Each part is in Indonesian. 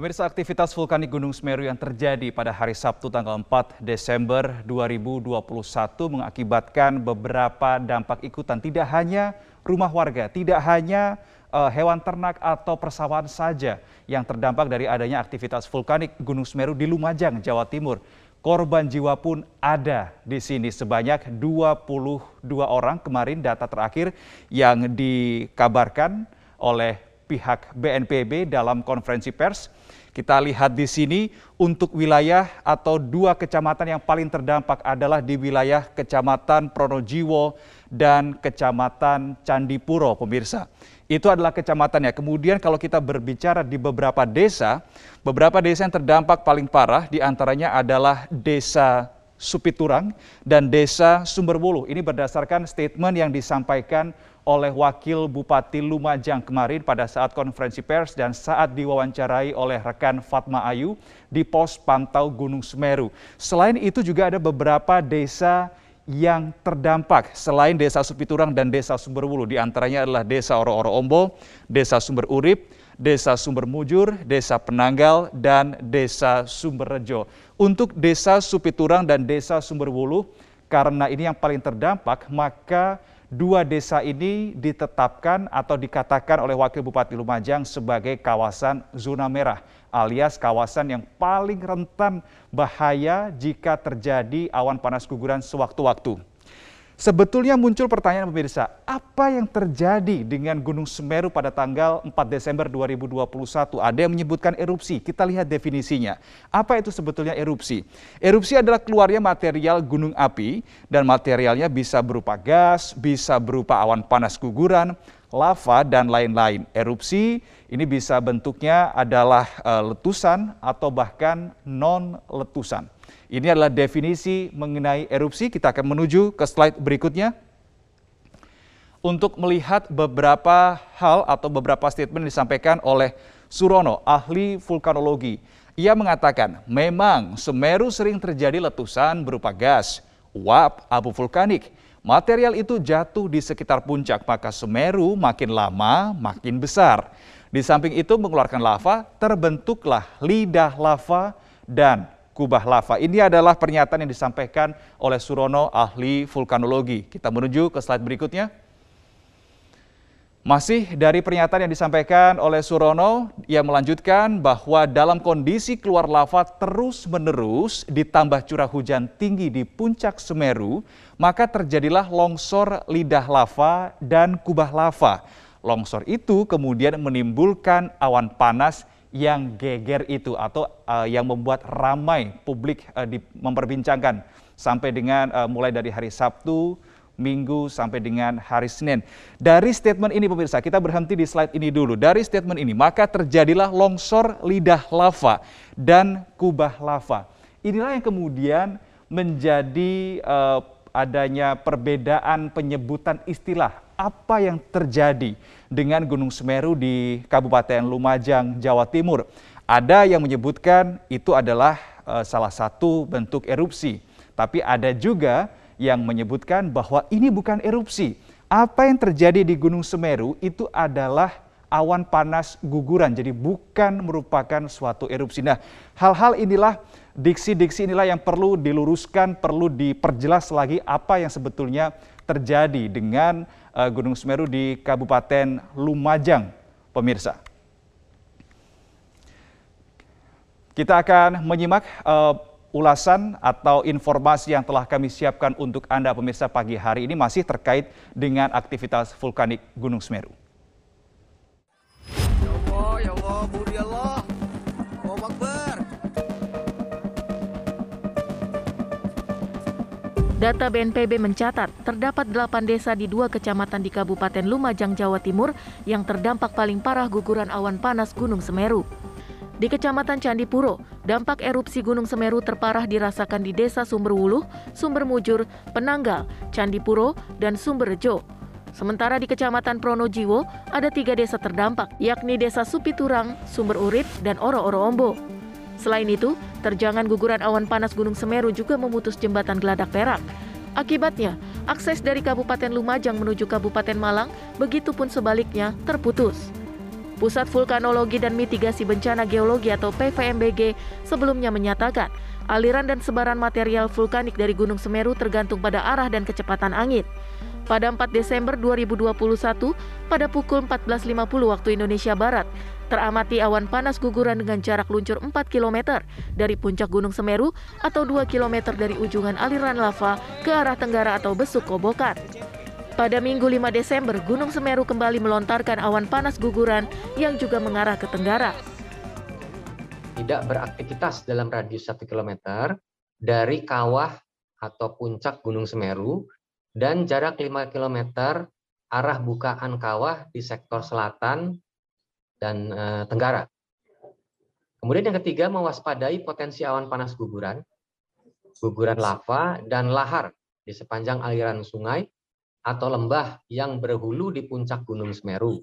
Pemirsa aktivitas vulkanik Gunung Semeru yang terjadi pada hari Sabtu tanggal 4 Desember 2021 mengakibatkan beberapa dampak ikutan. Tidak hanya rumah warga, tidak hanya uh, hewan ternak atau persawahan saja yang terdampak dari adanya aktivitas vulkanik Gunung Semeru di Lumajang, Jawa Timur. Korban jiwa pun ada di sini sebanyak 22 orang kemarin data terakhir yang dikabarkan oleh pihak BNPB dalam konferensi pers. Kita lihat di sini untuk wilayah atau dua kecamatan yang paling terdampak adalah di wilayah Kecamatan Pronojiwo dan Kecamatan Candipuro, pemirsa. Itu adalah kecamatannya. Kemudian kalau kita berbicara di beberapa desa, beberapa desa yang terdampak paling parah di antaranya adalah Desa Supiturang dan Desa Sumberwuluh. Ini berdasarkan statement yang disampaikan oleh Wakil Bupati Lumajang kemarin pada saat konferensi pers dan saat diwawancarai oleh rekan Fatma Ayu di pos pantau Gunung Semeru. Selain itu juga ada beberapa desa yang terdampak selain Desa Supiturang dan Desa Sumberwulu. Di antaranya adalah Desa Oro-Oro Ombo, Desa Sumber Urip, Desa Sumber Mujur, Desa Penanggal, dan Desa Sumberrejo. Untuk Desa Supiturang dan Desa Sumberwulu, karena ini yang paling terdampak, maka dua desa ini ditetapkan atau dikatakan oleh Wakil Bupati Lumajang sebagai kawasan zona merah alias kawasan yang paling rentan bahaya jika terjadi awan panas guguran sewaktu-waktu. Sebetulnya muncul pertanyaan pemirsa, apa yang terjadi dengan Gunung Semeru pada tanggal 4 Desember 2021? Ada yang menyebutkan erupsi, kita lihat definisinya. Apa itu sebetulnya erupsi? Erupsi adalah keluarnya material gunung api dan materialnya bisa berupa gas, bisa berupa awan panas guguran, lava, dan lain-lain. Erupsi ini bisa bentuknya adalah eh, letusan atau bahkan non-letusan. Ini adalah definisi mengenai erupsi. Kita akan menuju ke slide berikutnya. Untuk melihat beberapa hal atau beberapa statement disampaikan oleh Surono, ahli vulkanologi. Ia mengatakan, memang Semeru sering terjadi letusan berupa gas, uap, abu vulkanik. Material itu jatuh di sekitar puncak, maka Semeru makin lama makin besar. Di samping itu mengeluarkan lava, terbentuklah lidah lava dan kubah lava. Ini adalah pernyataan yang disampaikan oleh Surono, ahli vulkanologi. Kita menuju ke slide berikutnya. Masih dari pernyataan yang disampaikan oleh Surono, ia melanjutkan bahwa dalam kondisi keluar lava terus-menerus ditambah curah hujan tinggi di puncak Semeru, maka terjadilah longsor lidah lava dan kubah lava. Longsor itu kemudian menimbulkan awan panas yang geger itu atau uh, yang membuat ramai publik uh, di, memperbincangkan sampai dengan uh, mulai dari hari Sabtu, Minggu sampai dengan hari Senin. Dari statement ini pemirsa, kita berhenti di slide ini dulu. Dari statement ini, maka terjadilah longsor lidah lava dan kubah lava. Inilah yang kemudian menjadi uh, adanya perbedaan penyebutan istilah apa yang terjadi dengan Gunung Semeru di Kabupaten Lumajang, Jawa Timur. Ada yang menyebutkan itu adalah uh, salah satu bentuk erupsi, tapi ada juga yang menyebutkan bahwa ini bukan erupsi. Apa yang terjadi di Gunung Semeru itu adalah awan panas guguran, jadi bukan merupakan suatu erupsi. Nah, hal-hal inilah diksi-diksi inilah yang perlu diluruskan, perlu diperjelas lagi apa yang sebetulnya terjadi dengan uh, Gunung Semeru di Kabupaten Lumajang, pemirsa. Kita akan menyimak uh, ulasan atau informasi yang telah kami siapkan untuk Anda pemirsa pagi hari ini masih terkait dengan aktivitas vulkanik Gunung Semeru. Ya Allah, ya Allah, Allah. Data BNPB mencatat terdapat 8 desa di dua kecamatan di Kabupaten Lumajang, Jawa Timur yang terdampak paling parah guguran awan panas Gunung Semeru. Di Kecamatan Candipuro, dampak erupsi Gunung Semeru terparah dirasakan di Desa Sumberwuluh, Sumbermujur, Penanggal, Candipuro, dan Sumberrejo. Sementara di Kecamatan Pronojiwo ada tiga desa terdampak, yakni Desa Supiturang, Sumber Urip, dan Oro-Oro Ombo. Selain itu, terjangan guguran awan panas Gunung Semeru juga memutus jembatan Geladak Perak. Akibatnya, akses dari Kabupaten Lumajang menuju Kabupaten Malang, begitupun sebaliknya, terputus. Pusat Vulkanologi dan Mitigasi Bencana Geologi atau PVMBG sebelumnya menyatakan aliran dan sebaran material vulkanik dari Gunung Semeru tergantung pada arah dan kecepatan angin. Pada 4 Desember 2021, pada pukul 14.50 waktu Indonesia Barat, teramati awan panas guguran dengan jarak luncur 4 km dari puncak Gunung Semeru atau 2 km dari ujungan aliran lava ke arah tenggara atau besuk kobokan. Pada Minggu 5 Desember, Gunung Semeru kembali melontarkan awan panas guguran yang juga mengarah ke tenggara. Tidak beraktivitas dalam radius 1 km dari kawah atau puncak Gunung Semeru dan jarak 5 km arah bukaan kawah di sektor selatan dan e, tenggara. Kemudian yang ketiga mewaspadai potensi awan panas guguran, guguran lava dan lahar di sepanjang aliran sungai atau lembah yang berhulu di puncak Gunung Semeru.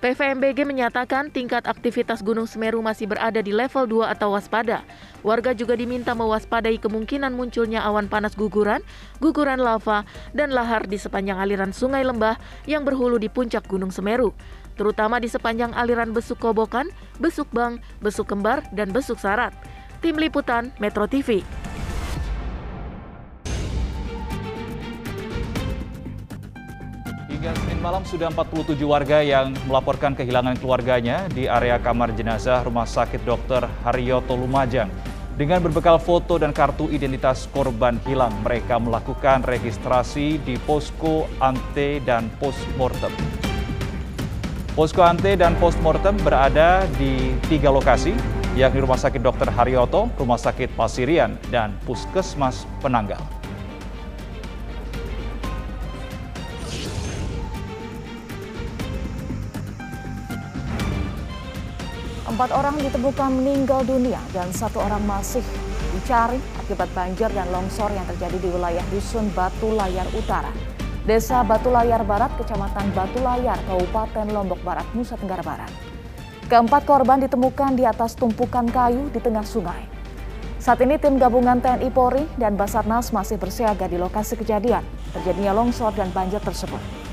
PVMBG menyatakan tingkat aktivitas Gunung Semeru masih berada di level 2 atau waspada. Warga juga diminta mewaspadai kemungkinan munculnya awan panas guguran, guguran lava, dan lahar di sepanjang aliran sungai lembah yang berhulu di puncak Gunung Semeru, terutama di sepanjang aliran Besuk Kobokan, Besuk Bang, Besuk Kembar, dan Besuk Sarat. Tim Liputan Metro TV. Malam sudah 47 warga yang melaporkan kehilangan keluarganya di area kamar jenazah Rumah Sakit Dr. Haryoto Lumajang. Dengan berbekal foto dan kartu identitas korban hilang, mereka melakukan registrasi di posko ante dan postmortem. Posko ante dan postmortem berada di tiga lokasi, yakni Rumah Sakit Dr. Haryoto, Rumah Sakit Pasirian, dan Puskesmas Penanggal. Empat orang ditemukan meninggal dunia dan satu orang masih dicari akibat banjir dan longsor yang terjadi di wilayah Dusun Batu Layar Utara. Desa Batu Layar Barat, Kecamatan Batu Layar, Kabupaten Lombok Barat, Nusa Tenggara Barat. Keempat korban ditemukan di atas tumpukan kayu di tengah sungai. Saat ini tim gabungan TNI Polri dan Basarnas masih bersiaga di lokasi kejadian terjadinya longsor dan banjir tersebut.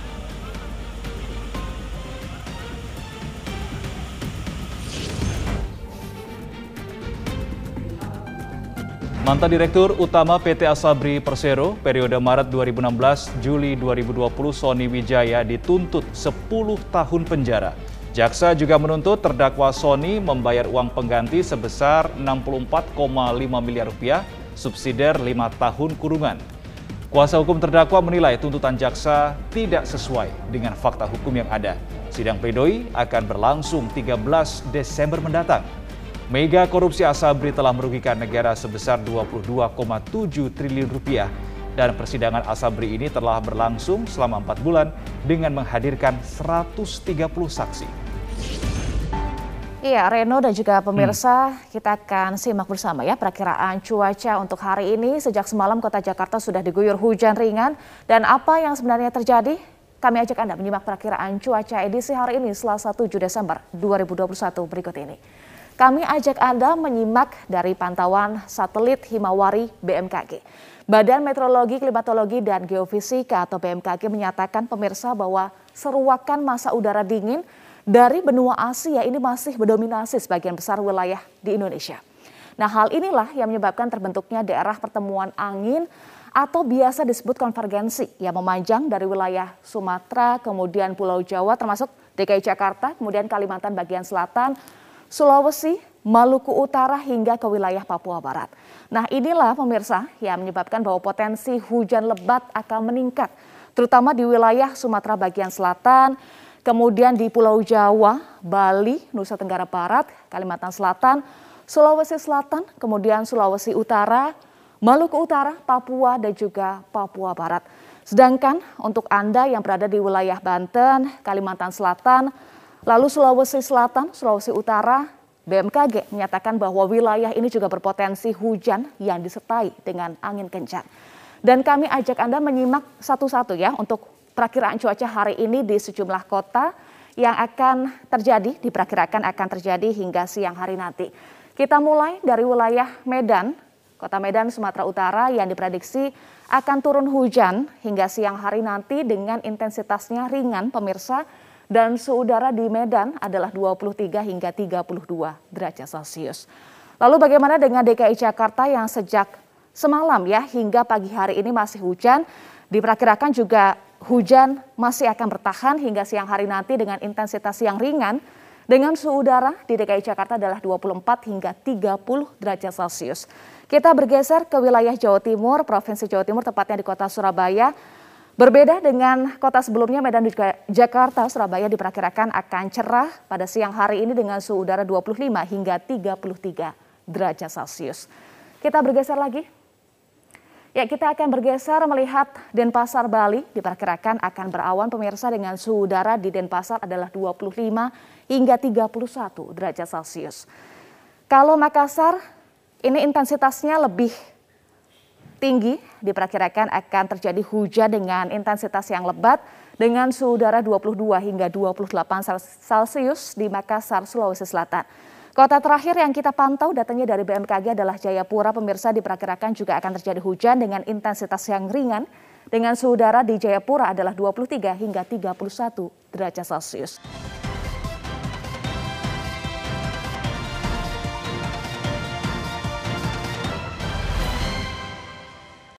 Mantan Direktur Utama PT Asabri Persero periode Maret 2016 Juli 2020 Sony Wijaya dituntut 10 tahun penjara. Jaksa juga menuntut terdakwa Sony membayar uang pengganti sebesar 64,5 miliar rupiah, subsidiar 5 tahun kurungan. Kuasa hukum terdakwa menilai tuntutan jaksa tidak sesuai dengan fakta hukum yang ada. Sidang pledoi akan berlangsung 13 Desember mendatang. Mega korupsi Asabri telah merugikan negara sebesar 22,7 triliun rupiah dan persidangan Asabri ini telah berlangsung selama empat bulan dengan menghadirkan 130 saksi. Iya, Reno dan juga pemirsa, hmm. kita akan simak bersama ya perakiraan cuaca untuk hari ini. Sejak semalam kota Jakarta sudah diguyur hujan ringan dan apa yang sebenarnya terjadi? Kami ajak Anda menyimak perakiraan cuaca edisi hari ini Selasa 7 Desember 2021 berikut ini. Kami ajak Anda menyimak dari pantauan satelit Himawari BMKG. Badan Meteorologi, Klimatologi, dan Geofisika atau BMKG menyatakan pemirsa bahwa seruakan masa udara dingin dari benua Asia ini masih mendominasi sebagian besar wilayah di Indonesia. Nah hal inilah yang menyebabkan terbentuknya daerah pertemuan angin atau biasa disebut konvergensi yang memanjang dari wilayah Sumatera, kemudian Pulau Jawa termasuk DKI Jakarta, kemudian Kalimantan bagian selatan, Sulawesi, Maluku Utara hingga ke wilayah Papua Barat. Nah inilah pemirsa yang menyebabkan bahwa potensi hujan lebat akan meningkat, terutama di wilayah Sumatera bagian selatan, kemudian di Pulau Jawa, Bali, Nusa Tenggara Barat, Kalimantan Selatan, Sulawesi Selatan, kemudian Sulawesi Utara, Maluku Utara, Papua, dan juga Papua Barat. Sedangkan untuk Anda yang berada di wilayah Banten, Kalimantan Selatan, Lalu Sulawesi Selatan, Sulawesi Utara, BMKG menyatakan bahwa wilayah ini juga berpotensi hujan yang disertai dengan angin kencang. Dan kami ajak Anda menyimak satu-satu ya untuk perakiraan cuaca hari ini di sejumlah kota yang akan terjadi, diperkirakan akan terjadi hingga siang hari nanti. Kita mulai dari wilayah Medan, kota Medan, Sumatera Utara yang diprediksi akan turun hujan hingga siang hari nanti dengan intensitasnya ringan pemirsa dan suhu udara di Medan adalah 23 hingga 32 derajat Celcius. Lalu bagaimana dengan DKI Jakarta yang sejak semalam ya hingga pagi hari ini masih hujan, diperkirakan juga hujan masih akan bertahan hingga siang hari nanti dengan intensitas yang ringan dengan suhu udara di DKI Jakarta adalah 24 hingga 30 derajat Celcius. Kita bergeser ke wilayah Jawa Timur, Provinsi Jawa Timur tepatnya di kota Surabaya. Berbeda dengan kota sebelumnya, Medan dan juga Jakarta, Surabaya diperkirakan akan cerah pada siang hari ini dengan suhu udara 25 hingga 33 derajat Celcius. Kita bergeser lagi. Ya, kita akan bergeser melihat Denpasar Bali diperkirakan akan berawan pemirsa dengan suhu udara di Denpasar adalah 25 hingga 31 derajat Celcius. Kalau Makassar, ini intensitasnya lebih tinggi diperkirakan akan terjadi hujan dengan intensitas yang lebat dengan suhu udara 22 hingga 28 Celcius di Makassar, Sulawesi Selatan. Kota terakhir yang kita pantau datanya dari BMKG adalah Jayapura. Pemirsa diperkirakan juga akan terjadi hujan dengan intensitas yang ringan dengan suhu udara di Jayapura adalah 23 hingga 31 derajat Celcius.